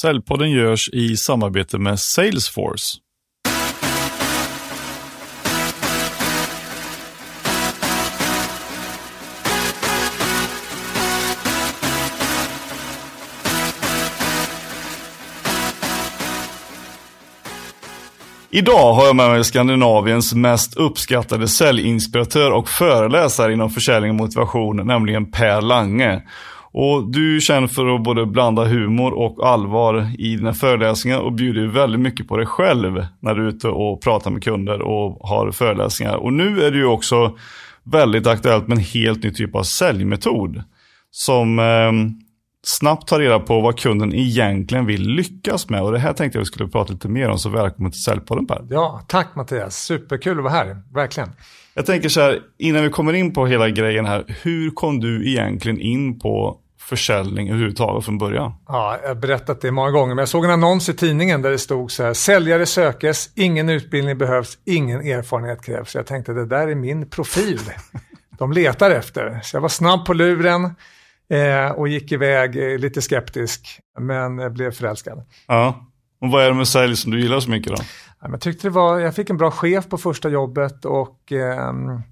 Säljpodden görs i samarbete med Salesforce. Idag har jag med mig Skandinaviens mest uppskattade säljinspiratör och föreläsare inom försäljning och motivation, nämligen Per Lange. Och du är känd för att både blanda humor och allvar i dina föreläsningar och bjuder väldigt mycket på dig själv när du är ute och pratar med kunder och har föreläsningar. Och nu är det ju också väldigt aktuellt med en helt ny typ av säljmetod som eh, snabbt tar reda på vad kunden egentligen vill lyckas med. Och det här tänkte jag vi skulle prata lite mer om, så välkommen till Säljpodden Per. Ja, tack Mattias. Superkul att vara här, verkligen. Jag tänker så här, innan vi kommer in på hela grejen här, hur kom du egentligen in på försäljning överhuvudtaget från början? Ja, jag har berättat det många gånger, men jag såg en annons i tidningen där det stod så här, säljare sökes, ingen utbildning behövs, ingen erfarenhet krävs. Jag tänkte, det där är min profil. De letar efter. Så jag var snabb på luren eh, och gick iväg eh, lite skeptisk, men eh, blev förälskad. Ja, och vad är det med sälj som du gillar så mycket då? Ja, jag tyckte det var, jag fick en bra chef på första jobbet och ehm,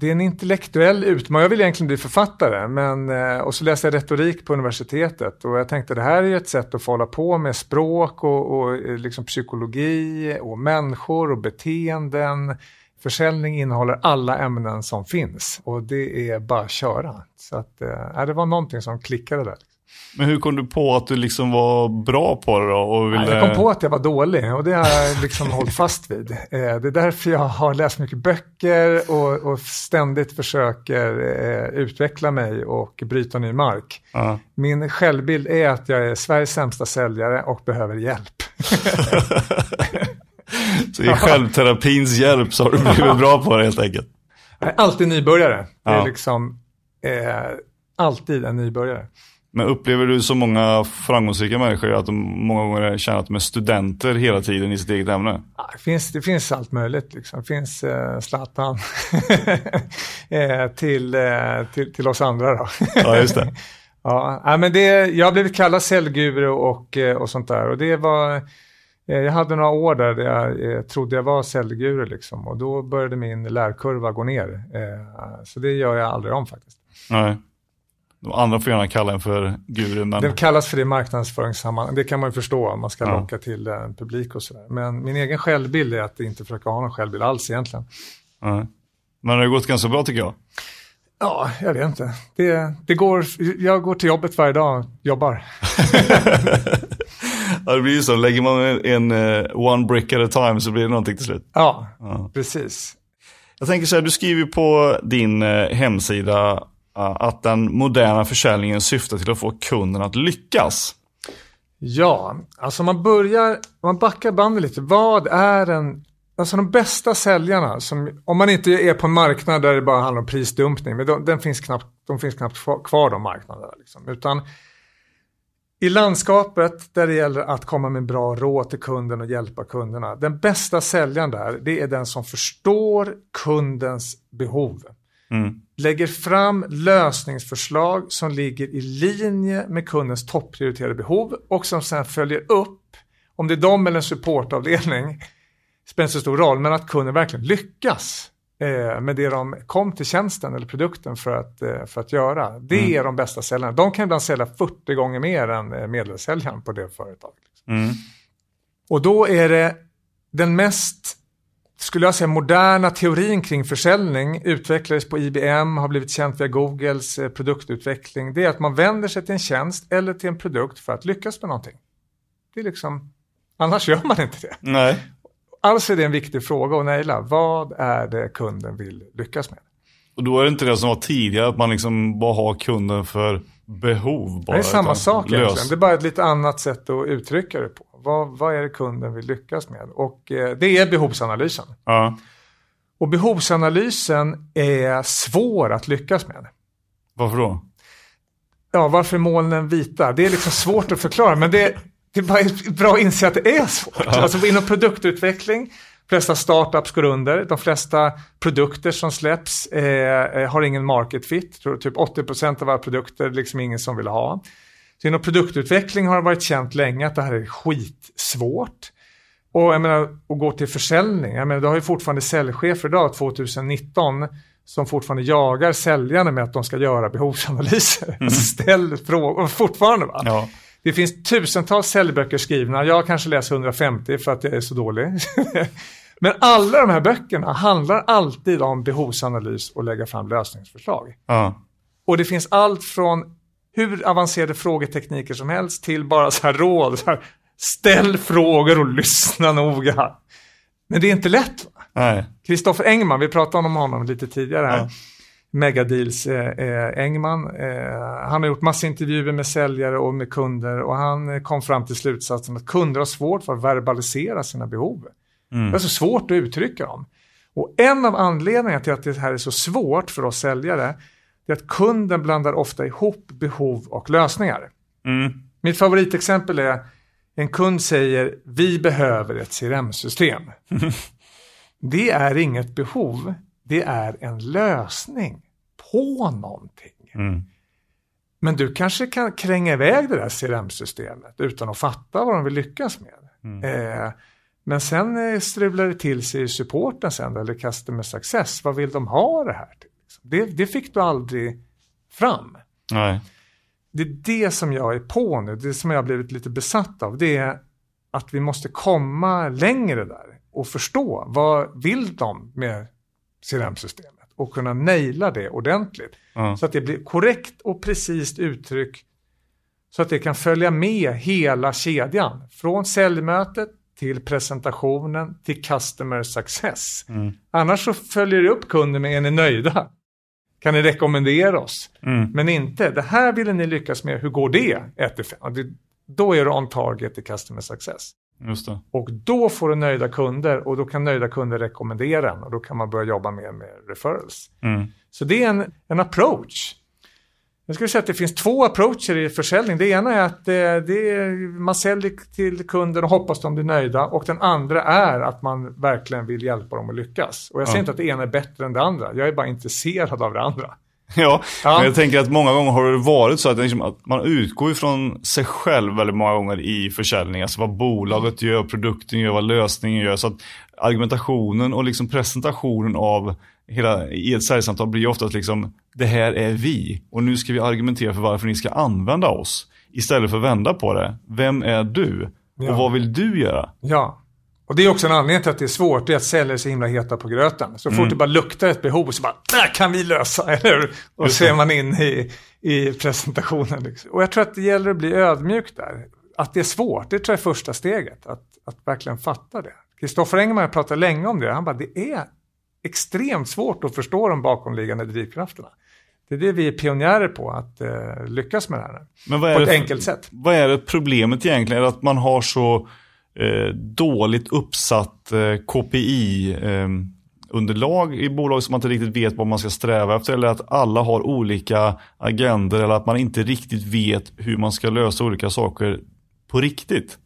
det är en intellektuell utmaning. Jag vill egentligen bli författare, men, eh, och så läste jag retorik på universitetet. Och jag tänkte det här är ju ett sätt att få hålla på med språk och, och eh, liksom psykologi och människor och beteenden. Försäljning innehåller alla ämnen som finns och det är bara att köra. Så att, äh, det var någonting som klickade där. Men hur kom du på att du liksom var bra på det då? Och ville... Jag kom på att jag var dålig och det har jag liksom hållit fast vid. Eh, det är därför jag har läst mycket böcker och, och ständigt försöker eh, utveckla mig och bryta ny mark. Uh. Min självbild är att jag är Sveriges sämsta säljare och behöver hjälp. så i självterapins hjälp så har du blivit bra på det helt enkelt? Jag är alltid nybörjare. Det är liksom eh, alltid en nybörjare. Men upplever du så många framgångsrika människor att de många gånger känner att de är studenter hela tiden i sitt eget ämne? Ja, det, finns, det finns allt möjligt. Liksom. Det finns eh, Zlatan eh, till, eh, till, till oss andra. Då. ja, just det. ja, men det, jag har blivit kallad säljguru och, eh, och sånt där. Och det var, eh, jag hade några år där, där jag eh, trodde jag var säljguru liksom. och då började min lärkurva gå ner. så det gör jag aldrig om faktiskt. Nej. De andra får gärna kalla en för guru. Men... Det kallas för det i marknadsföringssammanhang. Det kan man ju förstå man ska ja. locka till en publik och sådär. Men min egen självbild är att inte försöka ha någon självbild alls egentligen. Ja. Men det har gått ganska bra tycker jag. Ja, jag vet inte. Det, det går, jag går till jobbet varje dag jobbar. ja, det blir ju så. Lägger man en, en uh, one brick at a time så blir det någonting till slut. Ja, ja. precis. Jag tänker så här, du skriver på din uh, hemsida att den moderna försäljningen syftar till att få kunden att lyckas. Ja, alltså man börjar, man backar bandet lite. Vad är en, alltså de bästa säljarna, som, om man inte är på en marknad där det bara handlar om prisdumpning, men de, den finns knappt, de finns knappt kvar de marknaderna. Liksom. Utan i landskapet där det gäller att komma med bra råd till kunden och hjälpa kunderna. Den bästa säljaren där, det är den som förstår kundens behov. Mm. Lägger fram lösningsförslag som ligger i linje med kundens topprioriterade behov och som sen följer upp, om det är de eller en supportavdelning, spelar inte så stor roll, men att kunden verkligen lyckas eh, med det de kom till tjänsten eller produkten för att, eh, för att göra. Det mm. är de bästa säljarna. De kan ibland sälja 40 gånger mer än eh, medelsäljaren på det företaget. Mm. Och då är det den mest skulle jag säga, moderna teorin kring försäljning utvecklades på IBM, har blivit känt via Googles eh, produktutveckling. Det är att man vänder sig till en tjänst eller till en produkt för att lyckas med någonting. Det är liksom, annars gör man inte det. Nej. Alltså är det en viktig fråga att naila. Vad är det kunden vill lyckas med? Och då är det inte det som var tidigare, att man liksom bara har kunden för behov. Bara, det är samma sak egentligen. Det är bara ett lite annat sätt att uttrycka det på. Vad, vad är det kunden vill lyckas med? Och eh, det är behovsanalysen. Ja. Och behovsanalysen är svår att lyckas med. Varför då? Ja, varför molnen vita? Det är liksom svårt att förklara, men det, det är bara bra att inse att det är svårt. Ja. Alltså inom produktutveckling, de flesta startups går under, de flesta produkter som släpps eh, eh har ingen market fit. Typ 80% av våra produkter liksom ingen som vill ha. Så inom produktutveckling har det varit känt länge att det här är skitsvårt. Och jag menar, att gå till försäljning, jag menar, du har ju fortfarande säljchefer idag, 2019, som fortfarande jagar säljarna med att de ska göra behovsanalyser. Mm. Ställ frågor, fortfarande va? Ja. Det finns tusentals säljböcker skrivna, jag kanske läser 150 för att jag är så dålig. Men alla de här böckerna handlar alltid om behovsanalys och lägga fram lösningsförslag. Ja. Och det finns allt från hur avancerade frågetekniker som helst till bara så här råd. Så här, ställ frågor och lyssna noga. Men det är inte lätt. Kristoffer Engman, vi pratade om honom lite tidigare här. Ja. Megadeals eh, eh, Engman. Eh, han har gjort massa intervjuer med säljare och med kunder och han eh, kom fram till slutsatsen att kunder har svårt för att verbalisera sina behov. Mm. Det är så svårt att uttrycka dem. Och en av anledningarna till att det här är så svårt för oss säljare är att kunden blandar ofta ihop behov och lösningar. Mm. Mitt favoritexempel är en kund säger vi behöver ett CRM-system. det är inget behov, det är en lösning på någonting. Mm. Men du kanske kan kränga iväg det där CRM-systemet utan att fatta vad de vill lyckas med. Mm. Eh, men sen eh, strular det till sig i supporten sen, eller customer success. Vad vill de ha det här till? Det, det fick du aldrig fram. Nej. Det är det som jag är på nu, det som jag har blivit lite besatt av. Det är att vi måste komma längre där och förstå vad vill de med CRM-systemet och kunna naila det ordentligt. Mm. Så att det blir korrekt och precis uttryck så att det kan följa med hela kedjan. Från säljmötet till presentationen till customer success. Mm. Annars så följer det upp kunden med är ni nöjda? Kan ni rekommendera oss? Mm. Men inte, det här ville ni lyckas med, hur går det? 1-5. Då är du on target i customer success. Och då får du nöjda kunder och då kan nöjda kunder rekommendera en och då kan man börja jobba mer med referrals. Mm. Så det är en, en approach. Jag skulle säga att det finns två approacher i försäljning. Det ena är att det, det är, man säljer till kunden och hoppas de blir nöjda. Och den andra är att man verkligen vill hjälpa dem att lyckas. Och jag säger ja. inte att det ena är bättre än det andra. Jag är bara intresserad av det andra. Ja, ja. men jag tänker att många gånger har det varit så att, liksom, att man utgår ifrån sig själv väldigt många gånger i försäljning. Alltså vad bolaget gör, produkten gör, vad lösningen gör. Så att argumentationen och liksom presentationen av hela, i ett säljsamtal blir oftast liksom, det här är vi och nu ska vi argumentera för varför ni ska använda oss. Istället för att vända på det, vem är du? Ja. Och vad vill du göra? Ja, och det är också en anledning till att det är svårt, det är att säljare är så himla heta på gröten. Så fort mm. det bara luktar ett behov så bara, där kan vi lösa, eller Och så är man inne i, i presentationen. Liksom. Och jag tror att det gäller att bli ödmjuk där. Att det är svårt, det tror jag är första steget. Att, att verkligen fatta det. Kristoffer Engman pratat länge om det. Han bara, det är extremt svårt att förstå de bakomliggande drivkrafterna. Det är det vi är pionjärer på, att eh, lyckas med det här. Men vad är på ett enkelt sätt. Vad är det problemet egentligen? Det att man har så eh, dåligt uppsatt eh, KPI eh, underlag i bolag som man inte riktigt vet vad man ska sträva efter eller att alla har olika agender eller att man inte riktigt vet hur man ska lösa olika saker på riktigt.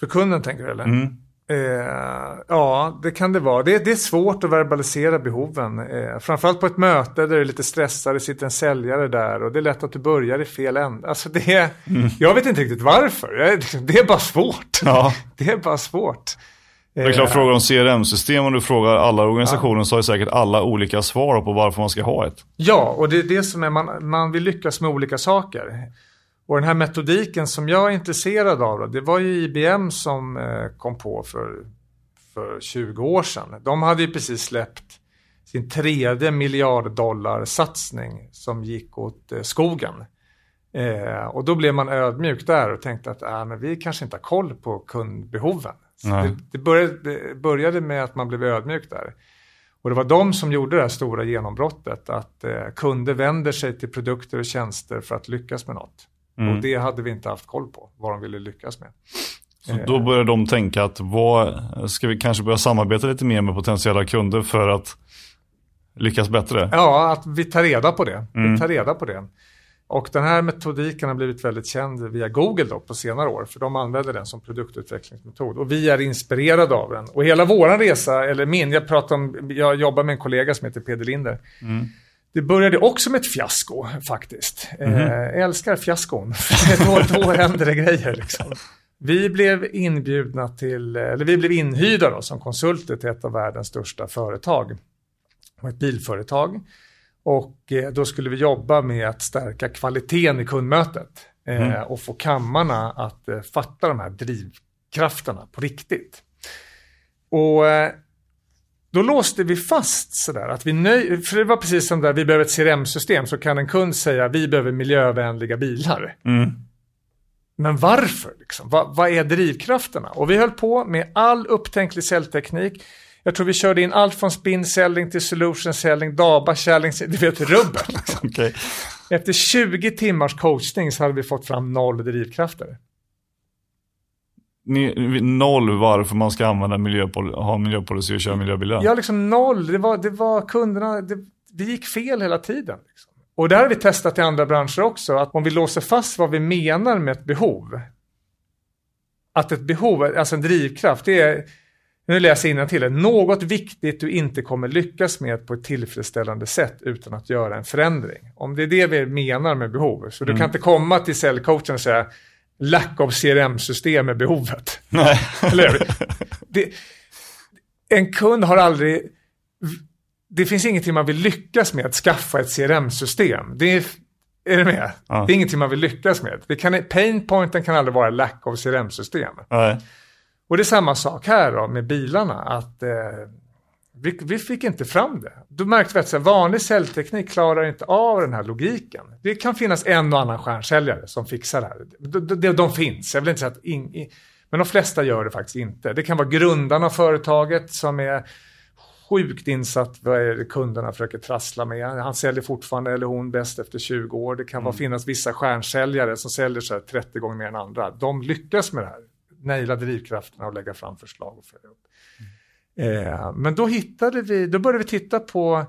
För kunden tänker du eller? Mm. Eh, ja, det kan det vara. Det, det, är svårt att verbalisera behoven. Eh, framförallt på ett möte där det är lite stressat, det sitter en säljare där och det är lätt att du börjar i fel ände. Alltså det är, mm. Jag vet inte riktigt varför. Det är bara svårt. Ja. Det är bara svårt. Det är klart, eh, frågar om CRM-system och du frågar alla organisationer ja. så har säkert alla olika svar på varför man ska ha ett. Ja, och det är det som är, man, man vill lyckas med olika saker. Och den här metodiken som jag är intresserad av, då, det var ju IBM som eh, kom på för, för 20 år sedan. De hade ju precis släppt sin tredje miljarddollar-satsning som gick åt eh, skogen. Eh, och då blev man ödmjuk där och tänkte att äh, men vi kanske inte har koll på kundbehoven. Det, det, började, det började med att man blev ödmjuk där. Och det var de som gjorde det här stora genombrottet, att eh, kunder vänder sig till produkter och tjänster för att lyckas med något. Mm. Och det hade vi inte haft koll på, vad de ville lyckas med. Så då börjar de tänka att vad, ska vi kanske börja samarbeta lite mer med potentiella kunder för att lyckas bättre? Ja, att vi tar reda på det. Mm. Vi tar reda på det. Och den här metodiken har blivit väldigt känd via Google då på senare år, för de använder den som produktutvecklingsmetod. Och vi är inspirerade av den. Och hela våran resa, eller min, jag pratar om, jag jobbar med en kollega som heter Peder Linder. Mm Det började också med ett fiasko faktiskt. Mm -hmm. eh, älskar fiaskon. då, då händer det grejer liksom. Vi blev inbjudna till, eller vi blev inhyrda då, som konsulter till ett av världens största företag. Ett bilföretag. Och eh, då skulle vi jobba med att stärka kvaliteten i kundmötet. Eh, mm. Och få kammarna att eh, fatta de här drivkrafterna på riktigt. Och då låste vi fast sådär att vi nöj, för det var precis som där vi behöver ett CRM-system så kan en kund säga vi behöver miljövänliga bilar. Mm. Men varför? Liksom? Vad, vad är drivkrafterna? Och vi höll på med all upptänklig säljteknik. Jag tror vi körde in allt från spin selling till solution selling, DABA selling, du vet rubbet. Liksom. okay. Efter 20 timmars coachning så hade vi fått fram noll drivkrafter. Noll varför man ska använda miljöpol ha miljöpolicy och köra miljöbilar? Ja, liksom noll. Det var, det var kunderna, det, det gick fel hela tiden. Liksom. Och det har vi testat i andra branscher också, att om vi låser fast vad vi menar med ett behov. Att ett behov, alltså en drivkraft, det är, nu läser jag till det, något viktigt du inte kommer lyckas med på ett tillfredsställande sätt utan att göra en förändring. Om det är det vi menar med behov. Så mm. du kan inte komma till säljcoachen och säga lack of CRM-system är behovet. Nej. Eller det, En kund har aldrig det finns ingenting man vill lyckas med att skaffa ett CRM-system. Det är, är du med? Ja. Det är ingenting man vill lyckas med. Det kan, painpointen kan aldrig vara lack of CRM-system. Och det är samma sak här då med bilarna. Att eh, vi, vi, fick inte fram det. Då märkte vi att så här, vanlig säljteknik klarar inte av den här logiken. Det kan finnas en och annan stjärnsäljare som fixar det här. De, de, de finns, jag vill inte säga att in, men de flesta gör det faktiskt inte. Det kan vara grundarna av företaget som är sjukt insatt vad är det kunderna försöker trassla med. Han säljer fortfarande, eller hon, bäst efter 20 år. Det kan mm. vara finnas vissa stjärnsäljare som säljer så 30 gånger mer än andra. De lyckas med det här. Naila drivkrafterna och lägga fram förslag och följa upp. Eh, men då hittade vi, då började vi titta på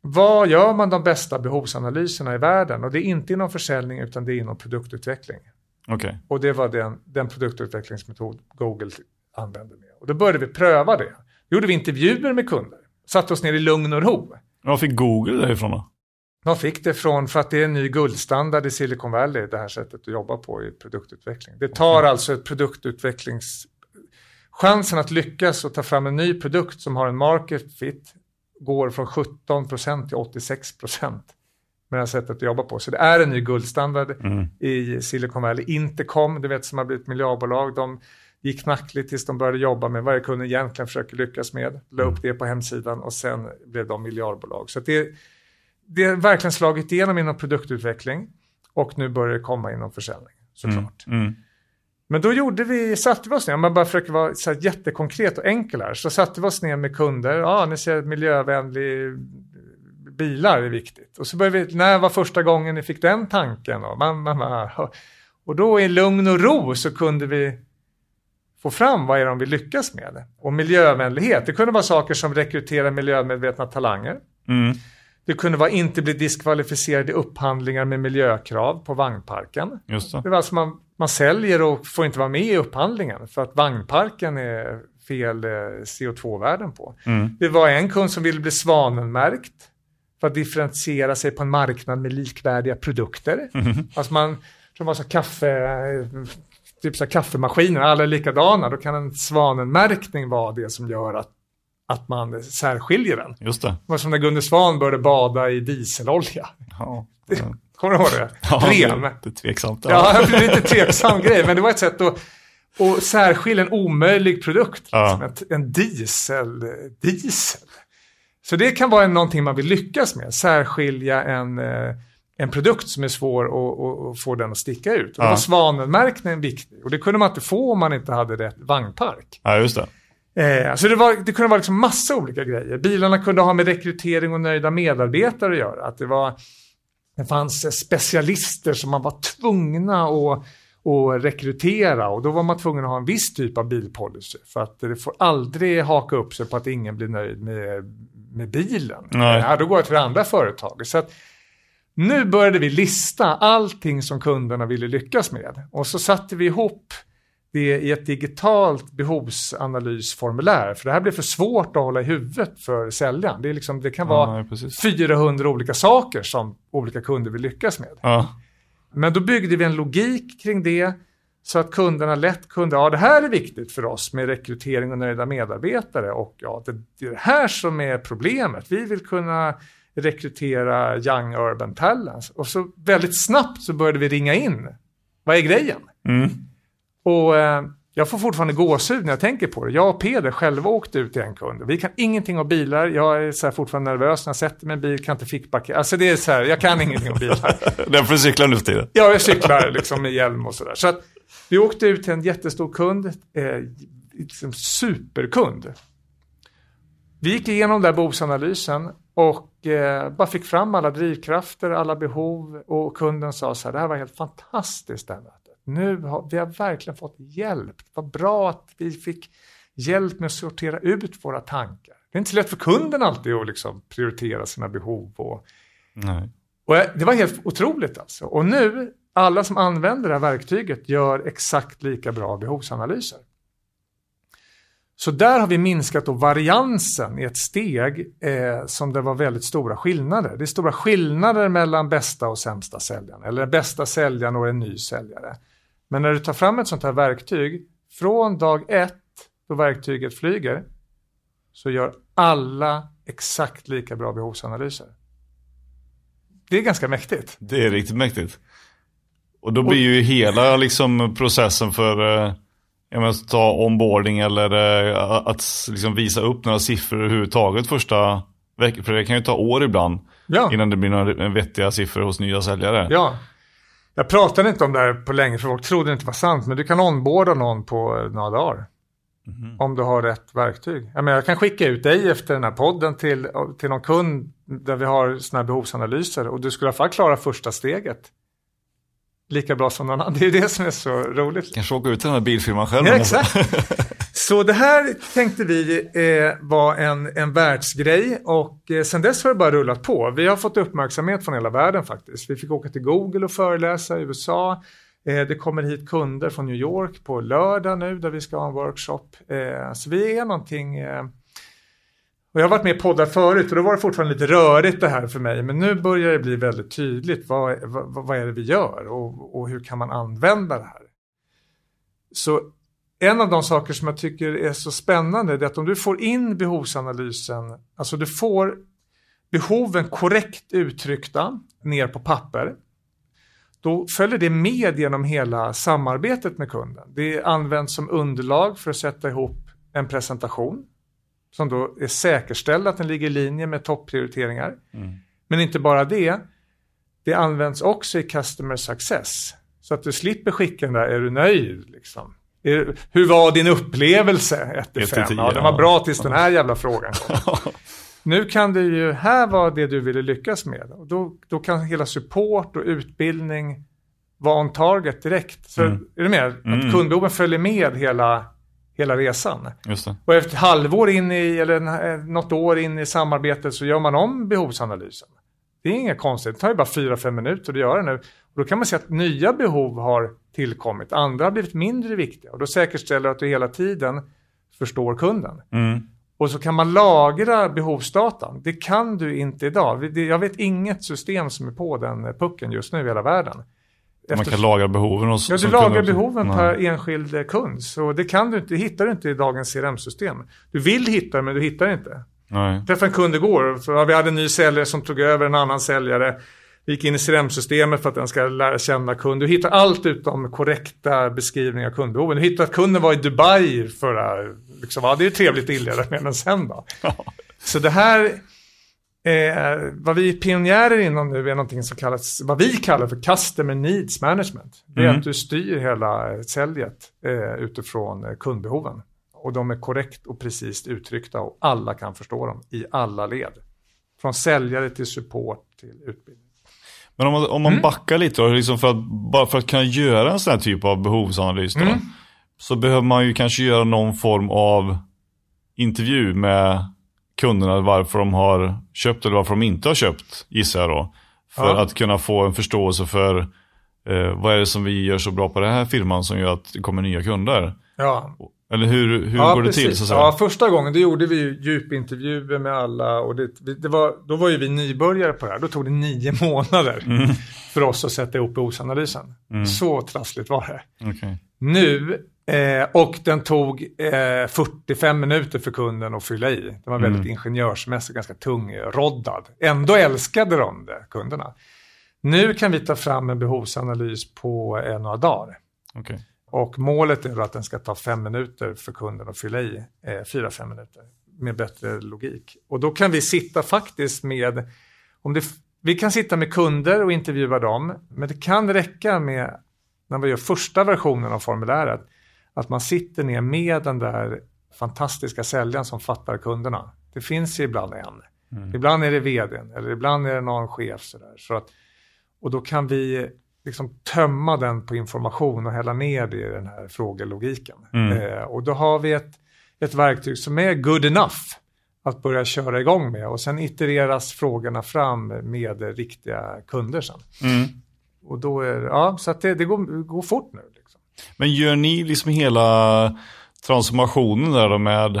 vad gör man de bästa behovsanalyserna i världen? Och det är inte inom försäljning utan det är inom produktutveckling. Okay. Och det var den, den produktutvecklingsmetod Google använde. Med. Och då började vi pröva det. Då gjorde vi intervjuer med kunder. Satte oss ner i lugn och ro. Var fick Google det ifrån då? De fick det från, för att det är en ny guldstandard i Silicon Valley, det här sättet att jobba på i produktutveckling. Det tar okay. alltså ett produktutvecklings... Chansen att lyckas och ta fram en ny produkt som har en market fit går från 17 till 86 med det här sättet att jobba på. Så det är en ny guldstandard mm. i Silicon Valley. Intercom, du vet som har blivit miljardbolag, de gick knackligt tills de började jobba med vad jag kunde egentligen försöka lyckas med. La upp det på hemsidan och sen blev de miljardbolag. Så det, det har verkligen slagit igenom inom produktutveckling och nu börjar det komma inom försäljning såklart. Mm. Mm. Men då gjorde vi, satte vi oss ner, om man bara försöker vara så här jättekonkret och enkel här, så satte vi oss ner med kunder, ja ni ser miljövänlig bilar är viktigt. Och så började vi, när var första gången ni fick den tanken? Och, man, man, man, och då i lugn och ro så kunde vi få fram vad är det de vill lyckas med. Och miljövänlighet, det kunde vara saker som rekryterar miljömedvetna talanger. Mm. Det kunde vara inte bli diskvalificerad i upphandlingar med miljökrav på vagnparken. Just det. det var alltså man, man säljer och får inte vara med i upphandlingen för att vagnparken är fel eh, CO2-värden på. Mm. Det var en kund som ville bli svanenmärkt för att differentiera sig på en marknad med likvärdiga produkter. Mm. Alltså man, som var så kaffe, typ så kaffemaskiner, alla är likadana, då kan en svanenmärkning vara det som gör att, att man särskiljer den. Just det. Det var som när Gunde Svan började bada i dieselolja. Ja, ja. Kommer du ihåg det? Ja, Ren. Det är tveksamt. Ja, det är lite tveksam grej, men det var ett sätt att och särskilja en omöjlig produkt, ja. liksom, en diesel, diesel. Så det kan vara någonting man vill lyckas med, särskilja en eh, en produkt som är svår att få den att sticka ut. Och ja. Då var svanenmärkningen viktig. Och det kunde man inte få om man inte hade rätt vagnpark. Ja, just det. Eh, så det, var, det kunde vara liksom massa olika grejer. Bilarna kunde ha med rekrytering och nöjda medarbetare att göra. Att det, var, det fanns specialister som man var tvungna att och rekrytera och då var man tvungen att ha en viss typ av bilpolicy för att det får aldrig haka upp sig på att ingen blir nöjd med, med bilen. Nej. Ja, då går jag till det andra företaget. Så att nu började vi lista allting som kunderna ville lyckas med och så satte vi ihop det i ett digitalt behovsanalysformulär. För det här blir för svårt att hålla i huvudet för säljaren. Det, är liksom, det kan vara Ja, precis. 400 olika saker som olika kunder vill lyckas med. Ja. Men då byggde vi en logik kring det så att kunderna lätt kunde, ja det här är viktigt för oss med rekrytering och nöjda medarbetare och ja det, det är det här som är problemet. Vi vill kunna rekrytera young urban talents. Och så väldigt snabbt så började vi ringa in. Vad är grejen? Mm. Och eh, jag får fortfarande gåshud när jag tänker på det. Jag och Peder själva åkte ut till en kund. Vi kan ingenting om bilar. Jag är så fortfarande nervös när jag sätter mig i en bil, kan inte fickbacka. Alltså det är så här, jag kan ingenting om bilar. Därför cyklar nu för tiden. Ja, jag cyklar liksom med hjälm och sådär. Så att vi åkte ut till en jättestor kund, eh, liksom superkund. Vi gick igenom den där behovsanalysen och eh, bara fick fram alla drivkrafter, alla behov och kunden sa så här, det här var helt fantastiskt mötet. Nu har vi har verkligen fått hjälp. Vad bra att vi fick hjälp med att sortera ut våra tankar. Det är inte så lätt för kunden alltid att liksom prioritera sina behov och Nej. och det var helt otroligt alltså. Och nu, alla som använder det här verktyget gör exakt lika bra behovsanalyser. Så där har vi minskat då variansen i ett steg eh, som det var väldigt stora skillnader. Det är stora skillnader mellan bästa och sämsta säljaren, eller bästa säljaren och en ny säljare. Men när du tar fram ett sånt här verktyg, från dag ett då verktyget flyger, så gör alla exakt lika bra behovsanalyser. Det är ganska mäktigt. Det är riktigt mäktigt. Och då blir ju hela liksom, processen för eh, jag menar, ta onboarding eller eh, att liksom, visa upp några siffror överhuvudtaget första veckan. För det kan ju ta år ibland Ja. innan det blir några vettiga siffror hos nya säljare. Ja. Jag pratade inte om det här på länge för folk trodde det inte var sant. Men du kan onboarda någon på några dagar. Om du har rätt verktyg. Jag, menar, jag kan skicka ut dig efter den här podden till, till någon kund där vi har sådana här behovsanalyser. Och du skulle i alla fall klara första steget. Lika bra som någon annan. Det är ju det som är så roligt. Kanske åka ut till den här bilfirman själv. Ja, exakt. Så det här tänkte vi eh, var en, en världsgrej och eh, sen dess har det bara rullat på. Vi har fått uppmärksamhet från hela världen faktiskt. Vi fick åka till Google och föreläsa i USA. Eh, det kommer hit kunder från New York på lördag nu där vi ska ha en workshop. Eh, så vi är någonting eh, och jag har varit med i poddar förut och då var det fortfarande lite rörigt det här för mig. Men nu börjar det bli väldigt tydligt. Vad, vad, vad är det vi gör och, och hur kan man använda det här? Så en av de saker som jag tycker är så spännande är att om du får in behovsanalysen, alltså du får behoven korrekt uttryckta ner på papper, då följer det med genom hela samarbetet med kunden. Det används som underlag för att sätta ihop en presentation som då är säkerställd att den ligger i linje med topprioriteringar. Men inte bara det, det används också i customer success. Så att du slipper skicka den där, är du nöjd? Liksom. Är, hur var din upplevelse? 1 till Ett till 5. tio, Ja, den var bra tills den här jävla frågan kom. Nu kan du ju, här var det du ville lyckas med. Och då, då kan hela support och utbildning vara on target direkt. Så Mm. är du med? Att kundbehoven följer med hela, hela resan. Det. Och efter ett halvår in i, eller eh, något år in i samarbetet så gör man om behovsanalysen. Det är inget konstigt, det tar ju bara 4-5 minuter att göra nu. Och då kan man se att nya behov har tillkommit, andra har blivit mindre viktiga. Och då säkerställer att du hela tiden förstår kunden. Mm. Och så kan man lagra behovsdatan. Det kan du inte idag. Jag vet inget system som är på den pucken just nu i hela världen. Man Efter- kan lagra behoven hos Ja, du lagrar behoven Nej. per enskild kund. Så det kan du inte, det hittar du inte i dagens CRM-system. Du vill hitta men du hittar inte. Nej. Träffade en kund igår, för vi hade en ny säljare som tog över en annan säljare. Vi gick in i CRM-systemet för att den ska lära känna kund. Du hittar allt utom korrekta beskrivningar av kundbehoven. Du hittar att kunden var i Dubai förra, liksom, ja det är ju trevligt inleda med, men sen då? Så det här, eh, vad vi är pionjärer inom nu är någonting som kallas, vad vi kallar för Customer Needs Management. Det är Mm. att du styr hela säljet eh, utifrån eh, kundbehoven. Och de är korrekt och precis uttryckta och alla kan förstå dem i alla led. Från säljare till support till utbildning. Men om man, om Mm. man backar lite då, liksom för att, bara för att kunna göra en sån här typ av behovsanalys då, Mm. så behöver man ju kanske göra någon form av intervju med kunderna varför de har köpt eller varför de inte har köpt, gissar jag då. För Ja. att kunna få en förståelse för Eh, vad är det som vi gör så bra på den här firman som gör att det kommer nya kunder? Ja, Eller hur, hur ja, går det precis. till? Så att säga? Ja, första gången då gjorde vi ju djupintervjuer med alla och det, det var, då var ju vi nybörjare på det här. Då tog det nio månader Mm. för oss att sätta ihop behovsanalysen. Så trassligt var det. Okej. Nu, eh, och den tog eh, 45 minuter för kunden att fylla i. Den var väldigt ingenjörsmässig, ganska tungroddad. Ändå älskade de det, kunderna. Nu kan vi ta fram en behovsanalys på eh, några dagar. Okej. Och målet är att den ska ta fem minuter för kunden att fylla i, eh, fyra, fem minuter med bättre logik. Och då kan vi sitta faktiskt med, om det, vi kan sitta med kunder och intervjua dem, men det kan räcka med, när vi gör första versionen av formuläret, att man sitter ner med den där fantastiska säljaren som fattar kunderna. Det finns ju ibland en. Ibland är det vdn eller ibland är det någon chef. Sådär. Så att, och då kan vi liksom tömma den på information och hälla ner det i den här frågelogiken. Eh, och då har vi ett, ett verktyg som är good enough att börja köra igång med och sen itereras frågorna fram med riktiga kunder sen. Mm. Och då är ja, så det, det går, går fort nu. Liksom. Men gör ni liksom hela transformationen där med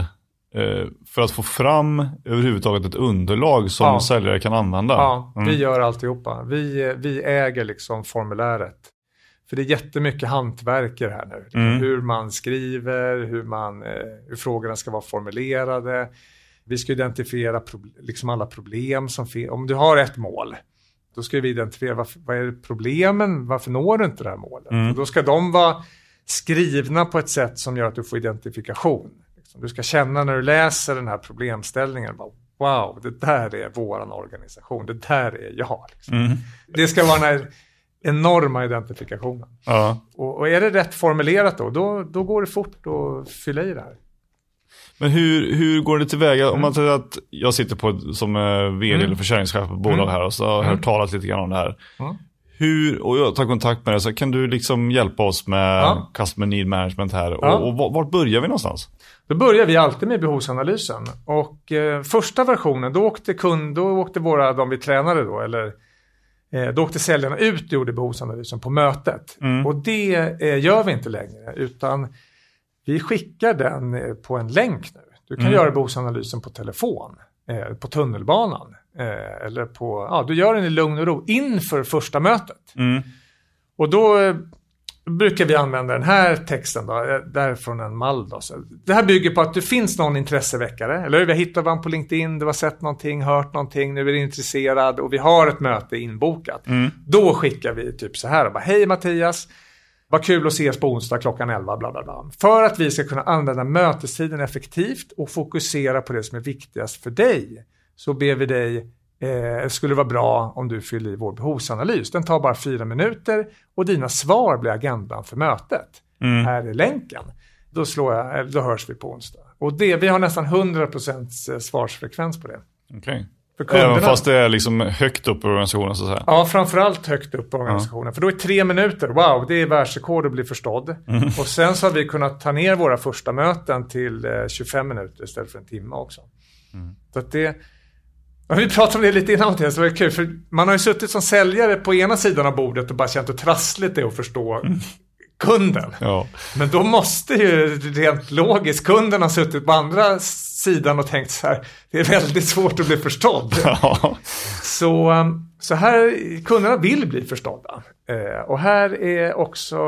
eh, för att få fram överhuvudtaget ett underlag som Ja. säljare kan använda? Ja, Mm. vi gör alltihopa. Vi, vi äger liksom formuläret. För det är jättemycket hantverk i det här nu. Liksom Mm. Hur man skriver, hur, man, eh, hur frågorna ska vara formulerade. Vi ska identifiera liksom alla problem som finns. Om du har ett mål, då ska vi identifiera varför, vad är problemen, varför når du inte det här målet? Mm. Då ska de vara skrivna på ett sätt som gör att du får identifikation. Liksom. Du ska känna när du läser den här problemställningen, bara, wow, det där är våran organisation, det där är jag. Liksom. Mm. Det ska vara den här enorma identifikationen. Ja. Och, och är det rätt formulerat då, då, då går det fort att fylla i det här. Men hur, hur går det tillväga? Om man säger att jag sitter på, som eh, vd eller försäljningschef på ett bolag här och så har jag hört talat lite grann om det här. Mm. Hur, och jag tar kontakt med dig, så kan du liksom hjälpa oss med Ja. customer need management här? Ja. Och, och var- vart börjar vi någonstans? Då börjar vi alltid med behovsanalysen. Och eh, första versionen, då åkte, kund, då åkte våra, de vi tränade då, eller eh, då åkte säljarna ut och gjorde behovsanalysen på mötet. Och det eh, gör vi inte längre, utan vi skickar den eh, på en länk nu. Du kan göra behovsanalysen på telefon, eh, på tunnelbanan, eh, eller på, ja, du gör den i lugn och ro inför första mötet. Mm. Och då brukar vi använda den här texten då, eh, där från en mall. Då. Så det här bygger på att det finns någon intresseväckare, eller hur? Vi har hittat varandra på LinkedIn, du har sett någonting, hört någonting, nu är du intresserad och vi har ett möte inbokat. Då skickar vi typ så här, bara, hej Mattias, vad kul att ses på onsdag klockan 11, bla bla bla. För att vi ska kunna använda mötestiden effektivt och fokusera på det som är viktigast för dig, så ber vi dig eh, skulle vara bra om du fyller i vår behovsanalys. Den tar bara fyra minuter och dina svar blir agendan för mötet. Här är länken. Då, slår jag, eller då hörs vi på onsdag. Och det, vi har nästan 100% svarsfrekvens på det. Kunderna, Även fast det är liksom högt upp i organisationen så att säga. Ja, framförallt högt upp i organisationen. För då är tre minuter, wow, det är världsrekord att bli förstådd. Och sen så har vi kunnat ta ner våra första möten till eh, 25 minuter istället för en timme också. Så att det... Ja, vi pratade om det lite innan Mattias, det var kul. För man har ju suttit som säljare på ena sidan av bordet och bara känt hur trassligt det är att förstå kunden. Ja. Men då måste ju rent logiskt kunden ha suttit på andra sidan och tänkt så här, det är väldigt svårt att bli förstådd. Ja. Så, um, så här, kunderna vill bli förstådda. Eh, och här är också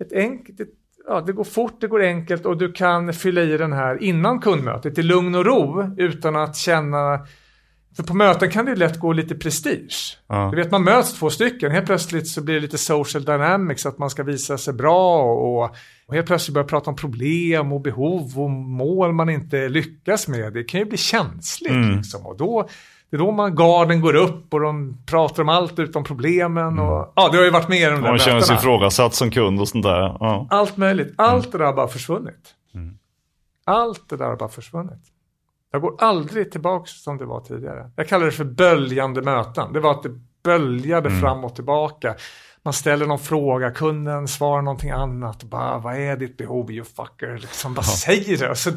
ett enkelt, ett, ja, det går fort, det går enkelt och du kan fylla i den här innan kundmötet i lugn och ro utan att känna för på möten kan det lätt gå lite prestige. Ja. Du vet, man möts två stycken. Helt plötsligt så blir det lite social dynamics, att man ska visa sig bra och, och helt plötsligt börja prata om problem och behov och mål man inte lyckas med. Det kan ju bli känsligt liksom. Och då, det är då man, garden går upp och de pratar om allt utom problemen. Och, ja, det har ju varit med i de där Man känner sig ifrågasatt som kund och sånt där. Ja. Allt möjligt. Allt det där har bara försvunnit. Allt det där har bara försvunnit. Jag går aldrig tillbaka som det var tidigare. Jag kallar det för böljande möten. Det var att det böljade fram och tillbaka. man ställer någon fråga, kunden svarar någonting annat. Bara, vad är ditt behov you fucker? Liksom, vad säger du? Så,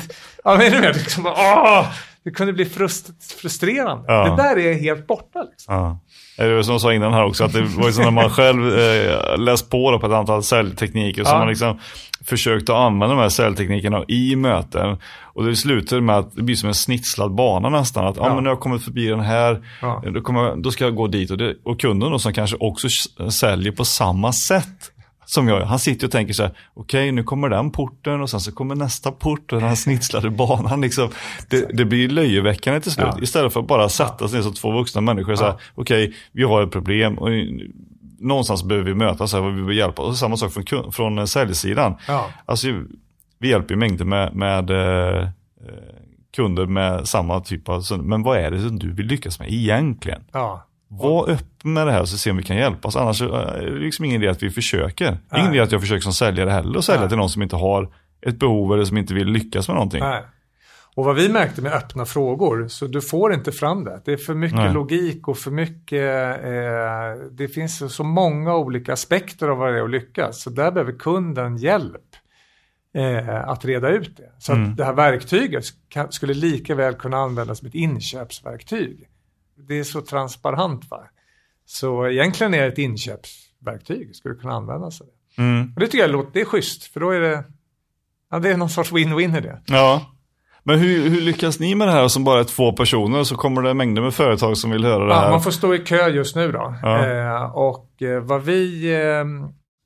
ja, men, är liksom, åh, det kunde bli frust frustrerande. Ja. Det där är helt borta. Liksom. Ja. Det var som jag sa innan här också, att det var ju så när man själv eh, läst på då på ett antal säljtekniker, så Ja. man liksom försökt att använda de här säljteknikerna i möten. Och det slutar med att det blir som en snitslad bana nästan. Att ja. Ja. men nu har jag kommit förbi den här, Ja. då, kommer, då ska jag gå dit. Och, det, och kunden då som kanske också säljer på samma sätt som jag. Han sitter och tänker så här, okej nu kommer den porten och sen så kommer nästa port och den här snitslade banan. Liksom. Det, det blir löjeväckande till slut. Ja. Istället för att bara sätta sig ner som två vuxna människor och säga, Ja. okej vi har ett problem och någonstans behöver vi mötas här och vi behöver hjälpa. Och samma sak från, från eh, säljsidan. Ja. Alltså, vi hjälper ju mängder med, med eh, eh, kunder med samma typ av, men vad är det som du vill lyckas med egentligen? Ja. Var öppen med det här så se om vi kan hjälpas. Annars eh, är det liksom ingen idé att vi försöker. Nej. ingen idé att jag försöker som säljare heller och sälja Nej. till någon som inte har ett behov eller som inte vill lyckas med någonting. Nej. Och vad vi märkte med öppna frågor, så du får inte fram det. Det är för mycket Nej. logik och för mycket, eh, det finns så- många olika aspekter av vad det är att lyckas. Så där behöver kunden hjälp eh, att reda ut det. Så Mm. att det här verktyget kan, skulle lika väl kunna användas som ett inköpsverktyg. Det är så transparent va. Så egentligen är det ett inköpsverktyg, skulle kunna användas av det. Mm. Och det tycker jag låter, det är schysst, för då är det, ja det är någon sorts win-win i det. Ja. Men hur, hur lyckas ni med det här som bara är två personer så kommer det mängder med företag som vill höra det här? Ja, man får stå i kö just nu då. Ja. Eh, och eh, vad vi, eh,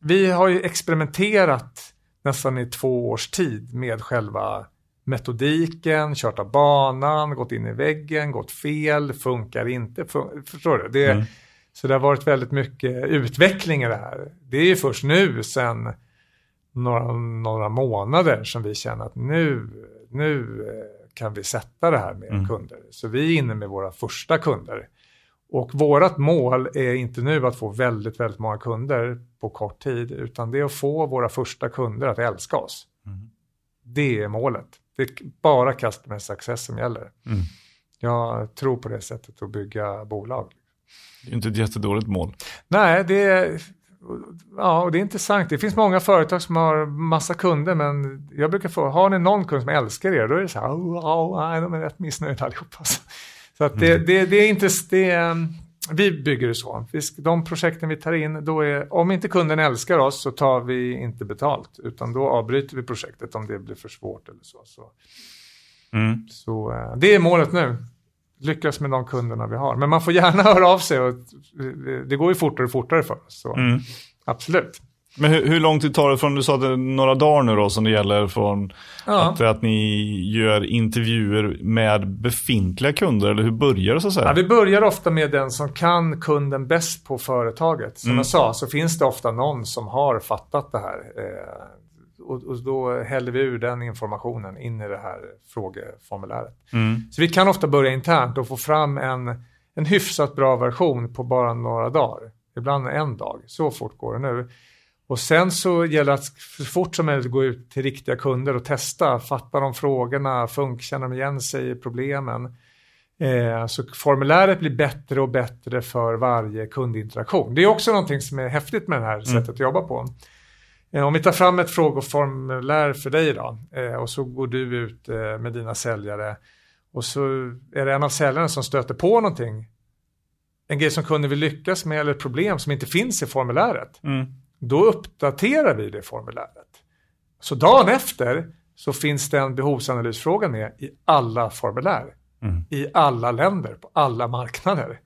vi har ju experimenterat nästan i två års tid med själva metodiken, kört av banan, gått in i väggen, gått fel, funkar inte. Fun- förstår du? Det, Mm. Så det har varit väldigt mycket utveckling i det här. Det är ju först nu sen några, några månader som vi känner att nu, nu eh, kan vi sätta det här med Mm. kunder. Så vi är inne med våra första kunder. Och vårat mål är inte nu att få väldigt, väldigt många kunder på kort tid, utan det är att få våra första kunder att älska oss. Mm. Det är målet. Det är bara customer success som gäller. Mm. Jag tror på det sättet att bygga bolag. Det är inte ett jättedåligt mål. Nej, det är, ja, och det är intressant. Det finns många företag som har massa kunder, men jag brukar få, har ni någon kund som älskar er, då är det så här, oh, oh, nej, de är rätt missnöjda allihopa. Så att det, det, det är inte, det, är- vi bygger det så. De projekten vi tar in, då är, om inte kunden älskar oss så tar vi inte betalt, utan då avbryter vi projektet om det blir för svårt eller så. Så, Mm. så eh, det är målet nu. Lyckas med de kunderna vi har. Men man får gärna höra av sig och det går ju fortare och fortare för oss. Så. Mm. Absolut. Men hur, hur lång tid tar det från, du sa att det är några dagar nu då som det gäller från Ja. att, att ni gör intervjuer med befintliga kunder eller hur börjar det så att säga? Ja, vi börjar ofta med den som kan kunden bäst på företaget. Som Mm. jag sa så finns det ofta någon som har fattat det här. Eh, och, och då häller vi ur den informationen in i det här frågeformuläret. Mm. Så vi kan ofta börja internt och få fram en, en hyfsat bra version på bara några dagar. Ibland en dag. Så fort går det nu. Och sen så gäller det att så fort som möjligt gå ut till riktiga kunder och testa. Fatta de frågorna, funk, känner de igen sig i problemen. Eh, så formuläret blir bättre och bättre för varje kundinteraktion. Det är också någonting som är häftigt med det här sättet att jobba på. Eh, om vi tar fram ett frågeformulär för dig då eh, och så går du ut eh, med dina säljare och så är det en av säljarna som stöter på någonting. En grej som kunden vill lyckas med eller ett problem som inte finns i formuläret. Mm. Då uppdaterar vi det formuläret. Så dagen efter så finns det en behovsanalysfråga med i alla formulär. Mm. I alla länder, på alla marknader.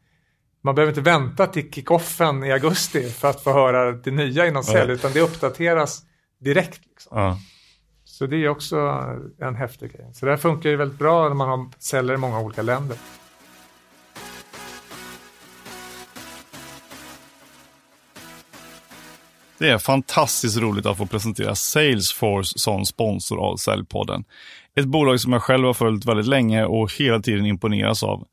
Man behöver inte vänta till kickoffen i augusti för att få höra det nya inom sälj, utan det uppdateras direkt. Liksom. Ja. Så det är också en häftig grej. Så det här funkar ju väldigt bra när man har säljare i många olika länder. Det är fantastiskt roligt att få presentera Salesforce som sponsor av Säljpodden. Ett bolag som jag själv har följt väldigt länge och hela tiden imponeras av.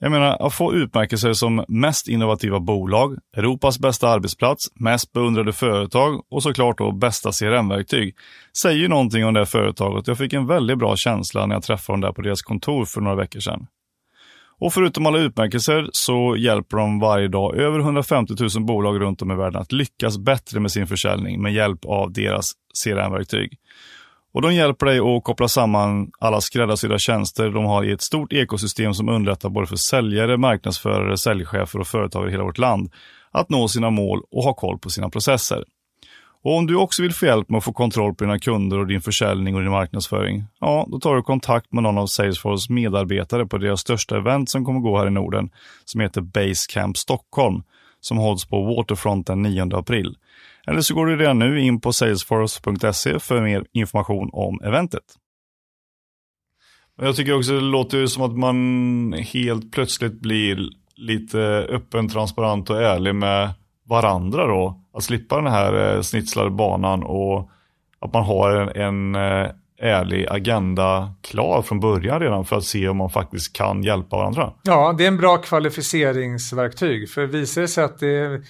Jag menar, att få utmärkelser som mest innovativa bolag, Europas bästa arbetsplats, mest beundrade företag och såklart då bästa CRM-verktyg säger ju någonting om det här företaget. Jag fick en väldigt bra känsla när jag träffade dem där på deras kontor för några veckor sedan. Och förutom alla utmärkelser så hjälper de varje dag över 150 000 bolag runt om i världen att lyckas bättre med sin försäljning med hjälp av deras CRM-verktyg. Och de hjälper dig att koppla samman alla skräddarsydda tjänster de har i ett stort ekosystem som underlättar både för säljare, marknadsförare, säljchefer och företagare i hela vårt land att nå sina mål och ha koll på sina processer. Och om du också vill få hjälp med att få kontroll på dina kunder och din försäljning och din marknadsföring, ja, då tar du kontakt med någon av Salesforce medarbetare på deras största event som kommer gå här i Norden, som heter Basecamp Stockholm, som hålls på Waterfront den 9 april. Eller så går du redan nu in på salesforce.se för mer information om eventet. Jag tycker också det låter som att man helt plötsligt blir lite öppen, transparent och ärlig med varandra då. Att slippa den här eh, snitslade banan och att man har en, en eh, ärlig agenda klar från början redan för att se om man faktiskt kan hjälpa varandra. Ja, det är en bra kvalificeringsverktyg. För visar det sig att det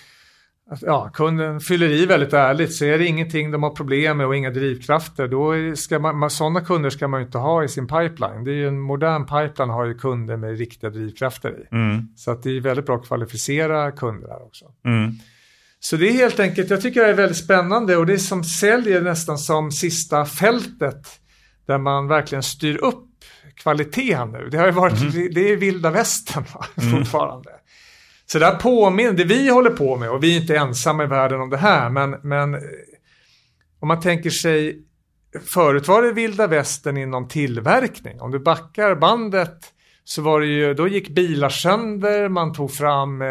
att, ja, kunden fyller i väldigt ärligt så är det ingenting de har problem med och inga drivkrafter. Då ska man, sådana kunder ska man ju inte ha i sin pipeline. Det är ju en modern pipeline har ju kunder med riktiga drivkrafter i. Mm. Så att det är väldigt bra att kvalificera kunder här också. Mm. Så det är helt enkelt, jag tycker det är väldigt spännande och det som säljer nästan som sista fältet där man verkligen styr upp kvaliteten nu. Det har varit, mm. det är vilda västern mm. fortfarande. Så där påminner, det vi håller på med, och vi är inte ensamma i världen om det här, men, men eh, om man tänker sig, förut var det vilda västern inom tillverkning. Om du backar bandet så var det ju, då gick bilar sönder, man tog fram eh,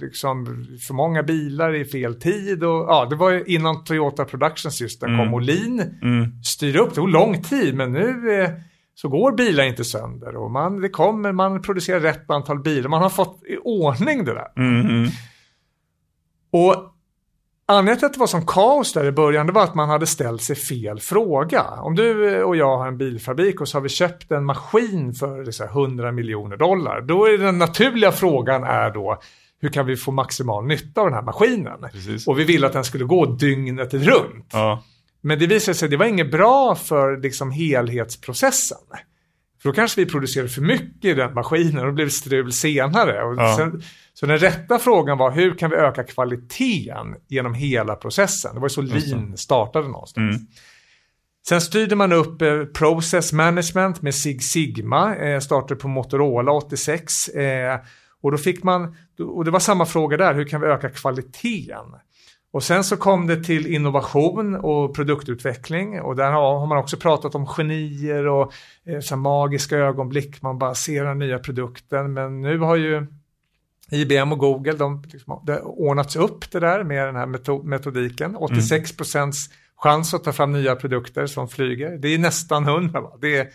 liksom för många bilar i fel tid och ja, det var ju innan Toyota Production System mm. kom Olin, mm. styrde upp, det tog lång tid men nu eh, så går bilar inte sönder och man, det kommer, man producerar rätt antal bilar. Man har fått i ordning det där. Mm. Och anledningen till att det var som kaos där i början det var att man hade ställt sig fel fråga. Om du och jag har en bilfabrik och så har vi köpt en maskin för 100 miljoner dollar. Då är den naturliga frågan är då hur kan vi få maximal nytta av den här maskinen? Precis. Och vi ville att den skulle gå dygnet runt. Ja. Men det visade sig att det var inget bra för liksom helhetsprocessen. För då kanske vi producerade för mycket i den maskinen och då blev det strul senare. Och ja. sen, så den rätta frågan var hur kan vi öka kvaliteten genom hela processen? Det var ju så lean startade någonstans. Mm. Sen styrde man upp eh, Process Management med Sig Sigma, eh, startade på Motorola 86. Eh, och då fick man, och det var samma fråga där, hur kan vi öka kvaliteten? Och sen så kom det till innovation och produktutveckling och där har man också pratat om genier och eh, så magiska ögonblick, man bara ser den nya produkten. Men nu har ju IBM och Google, de, liksom, det ordnats upp det där med den här metodiken. 86 mm. procents chans att ta fram nya produkter som flyger. Det är nästan 100. Va? Det är,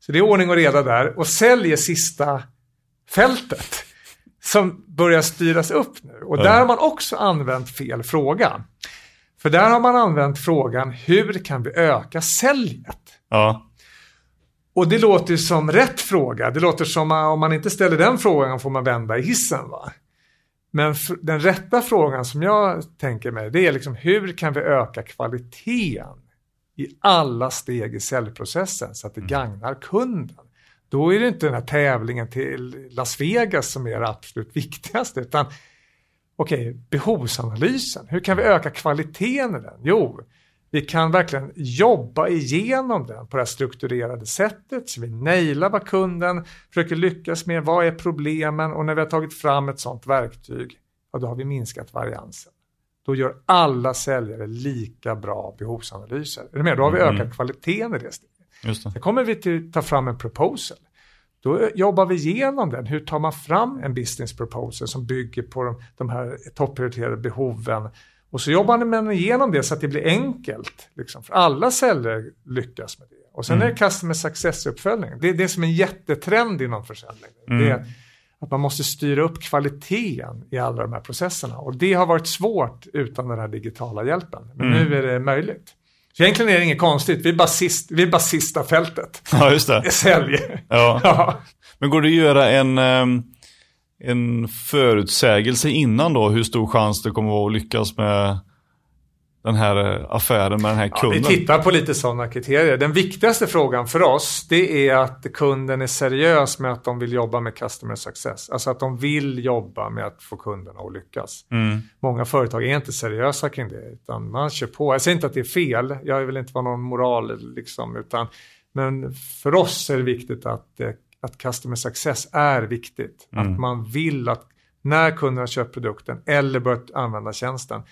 så det är ordning och reda där. Och sälj är sista fältet som börjar styras upp nu. Och där har man också använt fel fråga. För där har man använt frågan hur kan vi öka säljet? Ja. Och det låter som rätt fråga. Det låter som om man inte ställer den frågan får man vända i hissen. Va? Men den rätta frågan som jag tänker mig det är liksom hur kan vi öka kvaliteten i alla steg i säljprocessen så att det mm. gagnar kunden då är det inte den här tävlingen till Las Vegas som är det absolut viktigaste, utan okej, okay, behovsanalysen, hur kan vi öka kvaliteten i den? Jo, vi kan verkligen jobba igenom den på det här strukturerade sättet så vi nailar vad kunden försöker lyckas med, vad är problemen och när vi har tagit fram ett sådant verktyg, ja, då har vi minskat variansen. Då gör alla säljare lika bra behovsanalyser. Är du med? Då har vi mm. ökat kvaliteten i det steget. Just det. Sen kommer vi till ta fram en proposal. Då jobbar vi igenom den. Hur tar man fram en business proposal som bygger på de, de här topprioriterade behoven? Och så jobbar man igenom det så att det blir enkelt. Liksom, för alla säljare lyckas med det. Och sen mm. är det customer success-uppföljning. Det är det som är en jättetrend inom försäljning. Mm. Det är att man måste styra upp kvaliteten i alla de här processerna. Och det har varit svårt utan den här digitala hjälpen. Men mm. nu är det möjligt. Så egentligen är det inget konstigt, vi är bara, sist, vi är fältet. Ja, just det. Sälj. Ja. ja. Men går det att göra en, ehm, en förutsägelse innan då hur stor chans det kommer vara att lyckas med den här eh, affären med den här kunden? Ja, vi tittar på lite sådana kriterier. Den viktigaste frågan för oss det är att kunden är seriös med att de vill jobba med customer success. Alltså att de vill jobba med att få kunderna att lyckas. Mm. Många företag är inte seriösa kring det utan man kör på. Jag säger inte att det är fel, jag vill inte vara någon moral liksom, utan men för oss är det viktigt att, eh, att customer success är viktigt. Mm. Att man vill att när kunderna köper produkten eller börjat använda tjänsten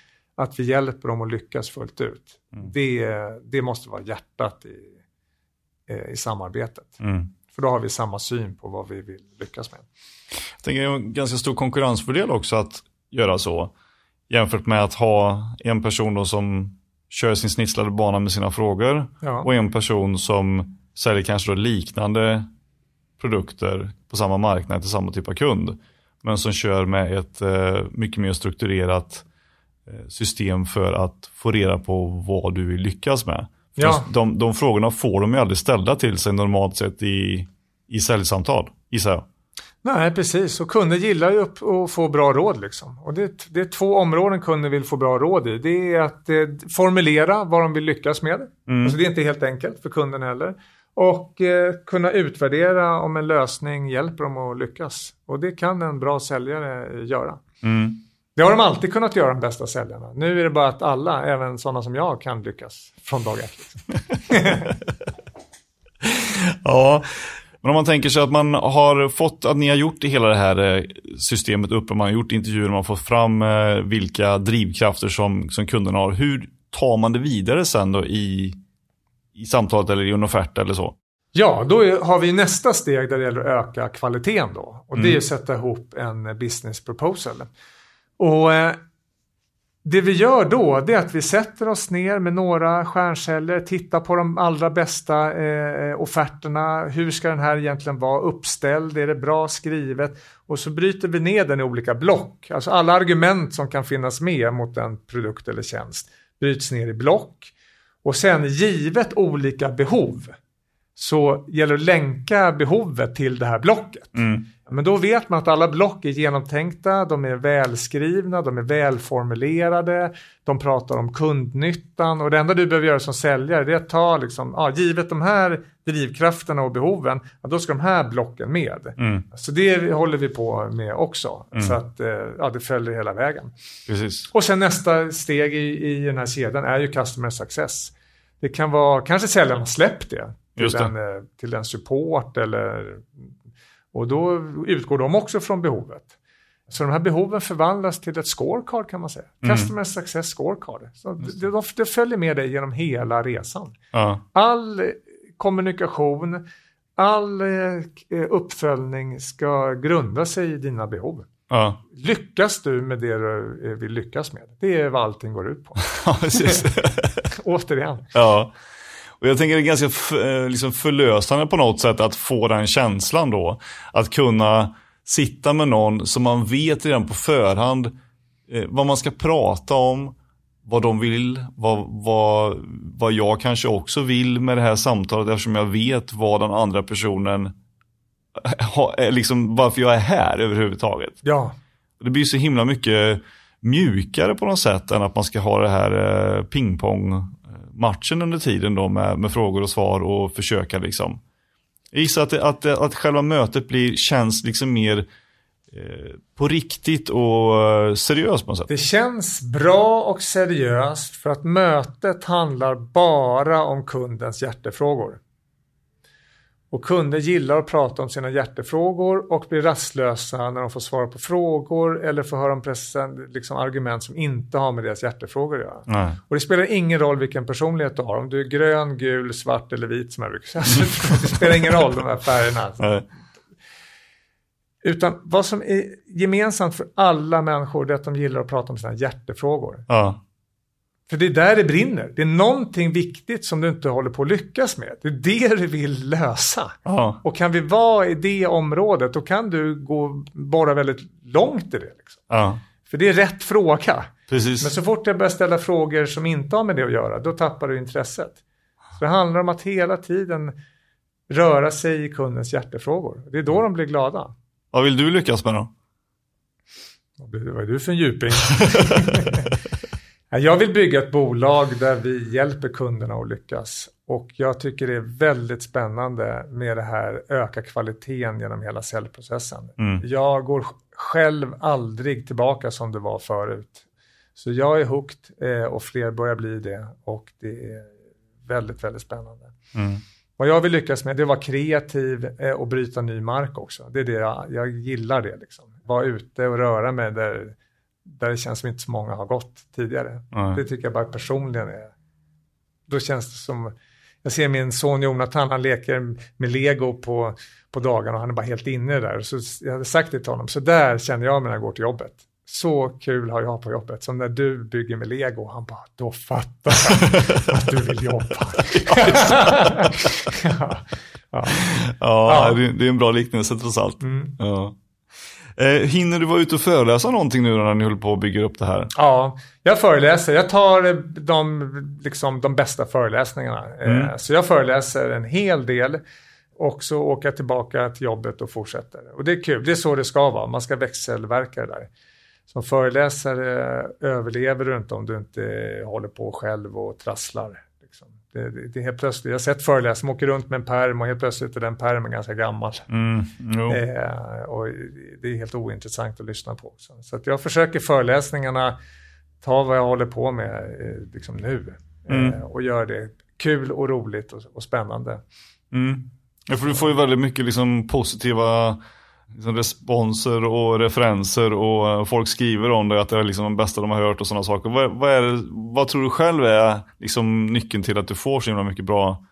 att vi hjälper dem att lyckas fullt ut. Mm. Det, det måste vara hjärtat i, eh, i samarbetet. Mm. För då har vi samma syn på vad vi vill lyckas med. Jag tänker det är en ganska stor konkurrensfördel också att göra så. Jämfört med att ha en person som kör sin snitslade bana med sina frågor ja. och en person som säljer kanske liknande produkter på samma marknad till samma typ av kund. Men som kör med ett eh, mycket mer strukturerat system för att få reda på vad du vill lyckas med. Ja. De, de frågorna får de ju aldrig ställda till sig normalt sett i, i säljsamtal, gissar jag. Nej, precis. Och kunder gillar ju att få bra råd. Liksom. Och det, det, är två områden kunder vill få bra råd i. Det är att eh, formulera vad de vill lyckas med. Mm. Alltså det är inte helt enkelt för kunden heller. Och eh, kunna utvärdera om en lösning hjälper dem att lyckas. Och det kan en bra säljare göra. Mm. Det har de alltid kunnat göra, de bästa säljarna. Nu är det bara att alla, även sådana som jag, kan lyckas från dag ett. Liksom. ja, men om man tänker sig att man har fått, att ni har gjort hela det här eh, systemet uppe, man har gjort intervjuer, man har fått fram eh, vilka drivkrafter som, som kunderna har. Hur tar man det vidare sen då i, i samtalet eller i en offert eller så? Ja, då har vi nästa steg där det gäller att öka kvaliteten då. Och det är mm. att sätta ihop en business proposal. Och eh, det vi gör då det är att vi sätter oss ner med några stjärnceller, tittar på de allra bästa eh, offerterna. Hur ska den här egentligen vara uppställd? Är det bra skrivet? Och så bryter vi ner den i olika block. Alltså alla argument som kan finnas med mot en produkt eller tjänst bryts ner i block. Och sen givet olika behov så gäller det att länka behovet till det här blocket. Mm. Men då vet man att alla block är genomtänkta, de är välskrivna, de är välformulerade, de pratar om kundnyttan och det enda du behöver göra som säljare det är att ta, liksom, ja, givet de här drivkrafterna och behoven, ja, då ska de här blocken med. Mm. Så det håller vi på med också, mm. så att eh, ja, det följer hela vägen. Precis. Och sen nästa steg i, i den här kedjan är ju customer success. Det kan vara, kanske säljaren har släppt det till, en, eh, till en support eller och då utgår de också från behovet. Så de här behoven förvandlas till ett scorecard kan man säga. Mm. Customer Success Scorecard. Så det, det, det, följer med dig genom hela resan. Ja. All kommunikation, all eh, uppföljning ska grunda sig i dina behov. Ja. Lyckas du med det du vill lyckas med? Det är vad allting går ut på. Ja, Återigen. Ja. Och jag tänker det är ganska eh, liksom förlösande på något sätt att få den känslan då. Att kunna sitta med någon som man vet redan på förhand eh, vad man ska prata om, vad de vill, vad, vad, vad jag kanske också vill med det här samtalet eftersom jag vet vad den andra personen, ha, eh, liksom varför jag är här överhuvudtaget. Ja. Det blir så himla mycket mjukare på något sätt än att man ska ha det här pingpong matchen under tiden då med, med frågor och svar och försöka liksom. Jag gissar att, att, att själva mötet blir, känns liksom mer eh, på riktigt och eh, seriöst på något sätt. Det känns bra och seriöst för att mötet handlar bara om kundens hjärtefrågor. Och kunder gillar att prata om sina hjärtefrågor och blir rastlösa när de får svara på frågor eller får höra om liksom argument som inte har med deras hjärtefrågor att göra. Nej. Och det spelar ingen roll vilken personlighet du har, om du är grön, gul, svart eller vit som jag brukar säga. det spelar ingen roll de här färgerna. Nej. Utan vad som är gemensamt för alla människor är att de gillar att prata om sina hjärtefrågor. Ja. För det är där det brinner. Det är någonting viktigt som du inte håller på att lyckas med. Det är det du vill lösa. Aha. Och kan vi vara i det området då kan du gå bara väldigt långt i det. Liksom. För det är rätt fråga. Precis. Men så fort jag börjar ställa frågor som inte har med det att göra, då tappar du intresset. Så det handlar om att hela tiden röra sig i kundens hjärtefrågor. Det är då de blir glada. Vad vill du lyckas med då? Vad är du för en djuping? Jag vill bygga ett bolag där vi hjälper kunderna att lyckas. Och jag tycker det är väldigt spännande med det här öka kvaliteten genom hela säljprocessen. Mm. Jag går själv aldrig tillbaka som det var förut. Så jag är hooked eh, och fler börjar bli det och det är väldigt, väldigt spännande. Mm. Vad jag vill lyckas med det är att vara kreativ eh, och bryta ny mark också. Det är det jag, jag gillar det liksom. Vara ute och röra mig där, där det känns som inte så många har gått tidigare. Mm. Det tycker jag bara personligen är, då känns det som, jag ser min son Jonathan, han leker med lego på, på dagarna och han är bara helt inne där. Så jag hade sagt det till honom, så där känner jag när jag går till jobbet så kul har jag på jobbet. Som när du bygger med lego. Han bara, då fattar jag att du vill jobba. ja, ja. ja, det är en bra liknelse trots allt. Mm. Ja. Eh, hinner du vara ute och föreläsa någonting nu när ni håller på att bygga upp det här? Ja, jag föreläser. Jag tar de, liksom, de bästa föreläsningarna. Eh, mm. så jag föreläser en hel del. Och så åker jag tillbaka till jobbet och fortsätter. Och det är kul, det är så det ska vara. Man ska växelverka det där som föreläsare överlever du inte om du inte håller på själv och trasslar. Det, det, det, helt plötsligt, jag har sett föreläsare som åker runt med en perm och helt plötsligt är den permen ganska gammal. Mm, eh, och det är helt ointressant att lyssna på. Också. Så jag försöker föreläsningarna ta vad jag håller på med eh, liksom nu mm. eh, och gör det kul och roligt och, och spännande. Mm. Ja, för du får ju väldigt mycket liksom positiva liksom responser och referenser och eh, folk skriver om det, att det är liksom de bästa de har hört och sådana saker. Vad, vad, är det, vad tror du själv är liksom nyckeln till att du får så himla mycket bra,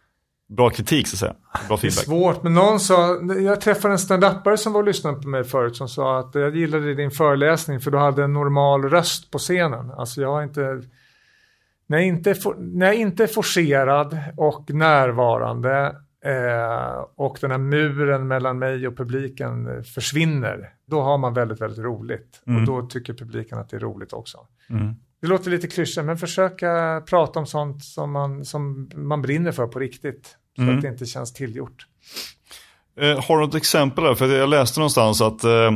bra kritik så att säga? Bra feedback? Det är svårt, men någon sa, jag träffade en standupare som var och lyssnade på mig förut som sa att jag gillade din föreläsning för du hade en normal röst på scenen. Alltså jag har inte när jag inte, när jag inte är forcerad och närvarande Eh, och den här muren mellan mig och publiken försvinner. Då har man väldigt, väldigt roligt. Mm. Och då tycker publiken att det är roligt också. Mm. Det låter lite klyschigt, men försöka prata om sånt som man, som man brinner för på riktigt. Så mm. att det inte känns tillgjort. Eh, har du något exempel där? För jag läste någonstans att, eh,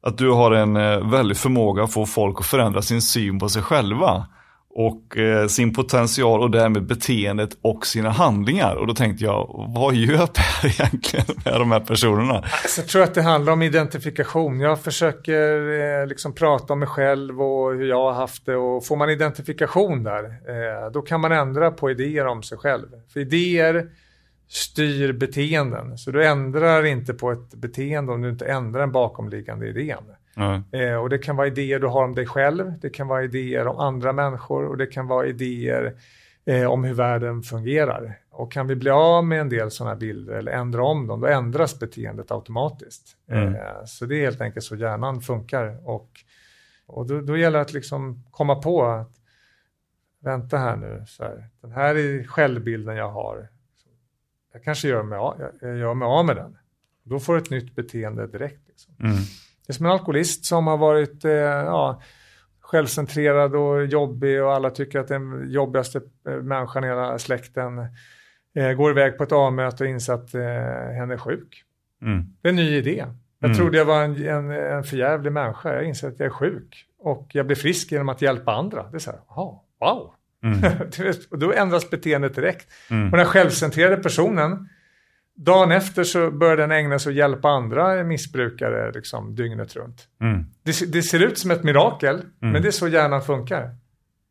att du har en eh, väldig förmåga att få folk att förändra sin syn på sig själva och eh, sin potential och därmed beteendet och sina handlingar. Och då tänkte jag, vad gör Per egentligen med de här personerna? Alltså, jag tror att det handlar om identifikation. Jag försöker eh, liksom prata om mig själv och hur jag har haft det. Och får man identifikation där, eh, då kan man ändra på idéer om sig själv. För idéer styr beteenden. Så du ändrar inte på ett beteende om du inte ändrar den bakomliggande idén. Mm. Eh, och det kan vara idéer du har om dig själv, det kan vara idéer om andra människor och det kan vara idéer eh, om hur världen fungerar. Och kan vi bli av med en del sådana bilder eller ändra om dem, då ändras beteendet automatiskt. Mm. Eh, så det är helt enkelt så hjärnan funkar. Och, och då, då gäller det att liksom komma på att vänta här nu, så här, den här är självbilden jag har. Jag kanske gör mig av, jag gör mig av med den. Då får du ett nytt beteende direkt. Liksom. Mm. Det är som en alkoholist som har varit eh, ja, självcentrerad och jobbig och alla tycker att den jobbigaste eh, människan i hela släkten eh, går iväg på ett A-möte och inser att eh, henne är sjuk. Mm. Det är en ny idé. Jag mm. trodde jag var en, en, en förjävlig människa. Jag inser att jag är sjuk och jag blir frisk genom att hjälpa andra. Det är så här, aha, wow. Mm. och då ändras beteendet direkt. Mm. Och den självcentrerade personen Dagen efter så börjar den ägna sig åt att hjälpa andra missbrukare liksom, dygnet runt. Mm. Det, det, ser ut som ett mirakel, mm. men det är så hjärnan funkar.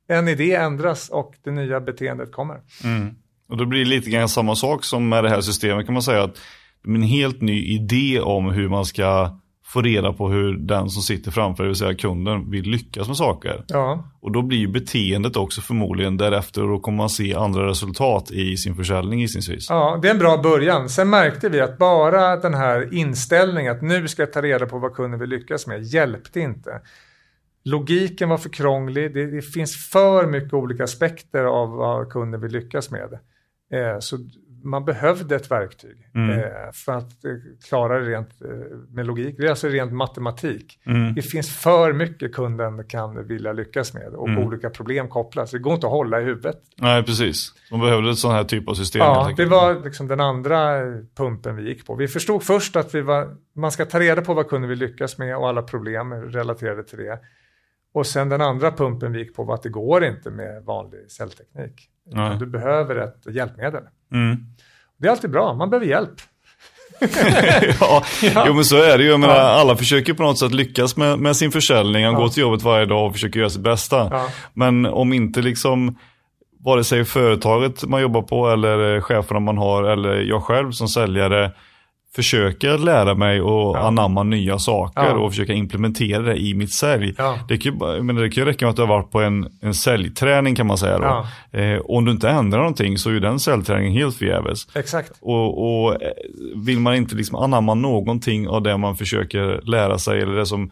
En idé ändras och det nya beteendet kommer. Mm. Och då blir det lite grann samma sak som med det här systemet kan man säga. att en helt ny idé om hur man ska få reda på hur den som sitter framför, det vill säga kunden, vill lyckas med saker. Ja. Och då blir ju beteendet också förmodligen därefter och då kommer man se andra resultat i sin försäljning gissningsvis. Ja, det är en bra början. Sen märkte vi att bara den här inställningen att nu ska jag ta reda på vad kunden vill lyckas med hjälpte inte. Logiken var för krånglig, det, det finns för mycket olika aspekter av vad kunden vill lyckas med. Eh, så man behövde ett verktyg mm. eh, för att eh, klara det rent eh, med logik. Det är alltså rent matematik. Mm. Det finns för mycket kunden kan vilja lyckas med och mm. olika problem kopplas. Det går inte att hålla i huvudet. Nej, precis. Man behövde ett sån här typ av system. Ja, det var liksom den andra pumpen vi gick på. Vi förstod först att vi var, man ska ta reda på vad kunden vill lyckas med och alla problem relaterade till det. Och sen den andra pumpen vi gick på var att det går inte med vanlig säljteknik. Du behöver ett hjälpmedel. Mm. Det är alltid bra, man behöver hjälp. ja, Ja. jo men så är det ju. Jag menar, Ja. Alla försöker på något sätt lyckas med, med sin försäljning. Han Ja. går till jobbet varje dag och försöker göra sitt bästa. Ja. Men om inte liksom vare sig företaget man jobbar på eller cheferna man har eller jag själv som säljare försöker lära mig och Ja. anamma nya saker Ja. och försöka implementera det i mitt sälj. Ja. Det, kan menar, det kan ju räcka med att du har varit på en, en säljträning kan man säga. Då. Ja. Eh, om du inte ändrar någonting så är ju den säljträningen helt förgäves. Exakt. Och, och eh, vill man inte liksom anamma någonting av det man försöker lära sig eller det som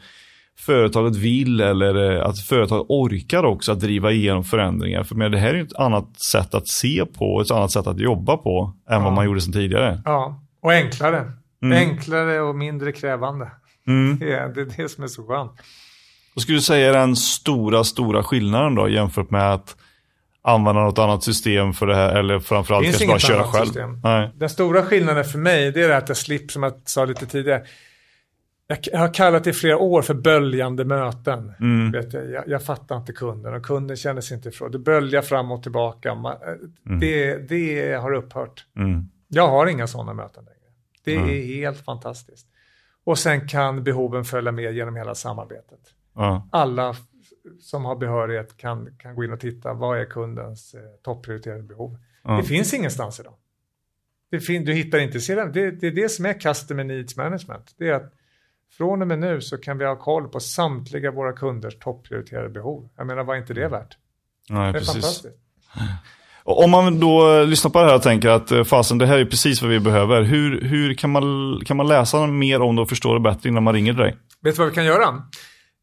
företaget vill eller eh, att företaget orkar också att driva igenom förändringar. För men det här är ju ett annat sätt att se på, ett annat sätt att jobba på än vad man gjorde sedan tidigare. Ja, och enklare. Mm. Enklare och mindre krävande. Mm. Det är det, är det som är så skönt. Vad skulle du säga är den stora, stora skillnaden då jämfört med att använda något annat system för det här eller framförallt kanske bara köra själv? system. Nej. Den stora skillnaden för mig det är det att jag slipper, som jag sa lite tidigare, jag har kallat det i flera år för böljande möten. Mm. Vet jag, jag, jag fattar inte kunden och kunden känner sig inte ifrån. Det böljar fram och tillbaka. Man, eh, det, det har upphört. Mm. Jag har inga sådana möten längre. Det Mm. är helt fantastiskt. Och sen kan behoven följa med genom hela samarbetet. Ja. Alla som har behörighet kan, kan gå in och titta. Vad är kundens eh, topprioriterade behov? Ja. Det finns ingenstans idag. Det fin- du hittar inte sedan. Det, det är det som är customer needs management. Det är att från och med nu så kan vi ha koll på samtliga våra kunders topprioriterade behov. Jag menar, vad är inte det värt? Nej, Det är precis. fantastiskt. Om man då eh, lyssnar på det här och tänker att eh, fasen det här är precis vad vi behöver. Hur, hur kan, man, kan man läsa mer om det och förstå det bättre innan man ringer till dig? Vet du vad vi kan göra?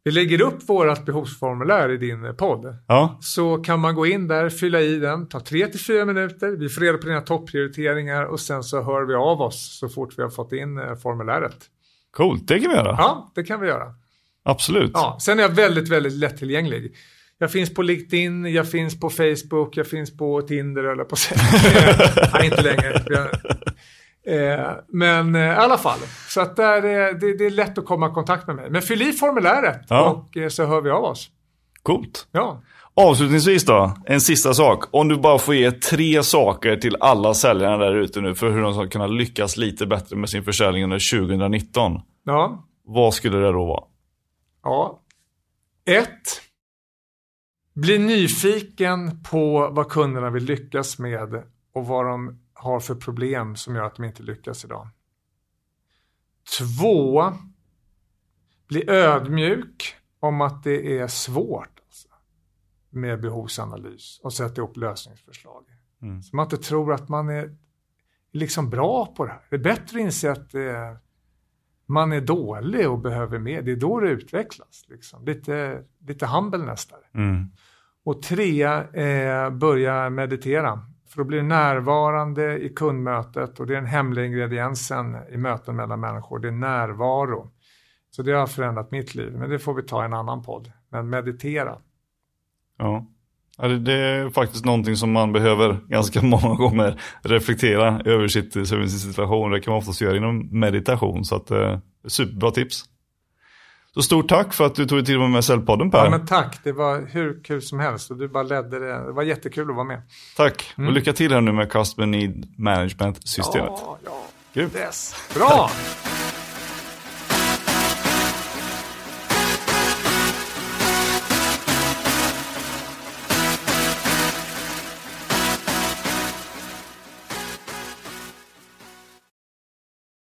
Vi lägger upp vårt behovsformulär i din eh, podd. Ja, Så kan man gå in där, fylla i den, ta 3-4 minuter, vi får reda på dina topprioriteringar och sen så hör vi av oss så fort vi har fått in formuläret. coolt. Det kan vi göra. Ja, det kan vi göra. Absolut. Ja, sen är jag väldigt, väldigt lättillgänglig. Jag finns på LinkedIn, jag finns på Facebook, jag finns på Tinder eller på säga. Nej, inte längre. Eh, men eh, i alla fall, så att där, är- det, det är lätt att komma i kontakt med mig. Men fyll i formuläret Ja. och eh, så hör vi av oss. Coolt. Ja. Avslutningsvis då, en sista sak. Om du bara får ge tre saker till alla säljarna där ute nu för hur de ska kunna lyckas lite bättre med sin försäljning under 2019. Ja. Vad skulle det då vara? Ja. Ett. Bli nyfiken på vad kunderna vill lyckas med och vad de har för problem som gör att de inte lyckas idag. Två. Bli ödmjuk om att det är svårt alltså, med behovsanalys och sätta ihop lösningsförslag. Mm. Så man inte tror att man är liksom bra på det här. Det är bättre att inse att det är man är dålig och behöver mer. Det är då det utvecklas. Liksom. Lite, lite humbleness där. Mm. Och tre, eh, börja meditera. För då blir du närvarande i kundmötet och det är den hemliga ingrediensen i möten mellan människor. Det är närvaro. Så det har förändrat mitt liv, men det får vi ta i en annan podd. Men meditera. Ja. Det- är faktiskt någonting som man behöver ganska många gånger reflektera över sitt, över sin situation. Det kan man oftast göra inom meditation. Så att, eh, superbra tips. Så stort tack för att du tog dig vara med Säljpodden Per. Ja, men tack, det var hur kul som helst och du bara ledde det. Det var jättekul att vara med. Tack. Och lycka till här nu med Customer Need Management-systemet. Ja, ja. Grymt. Yes. Bra!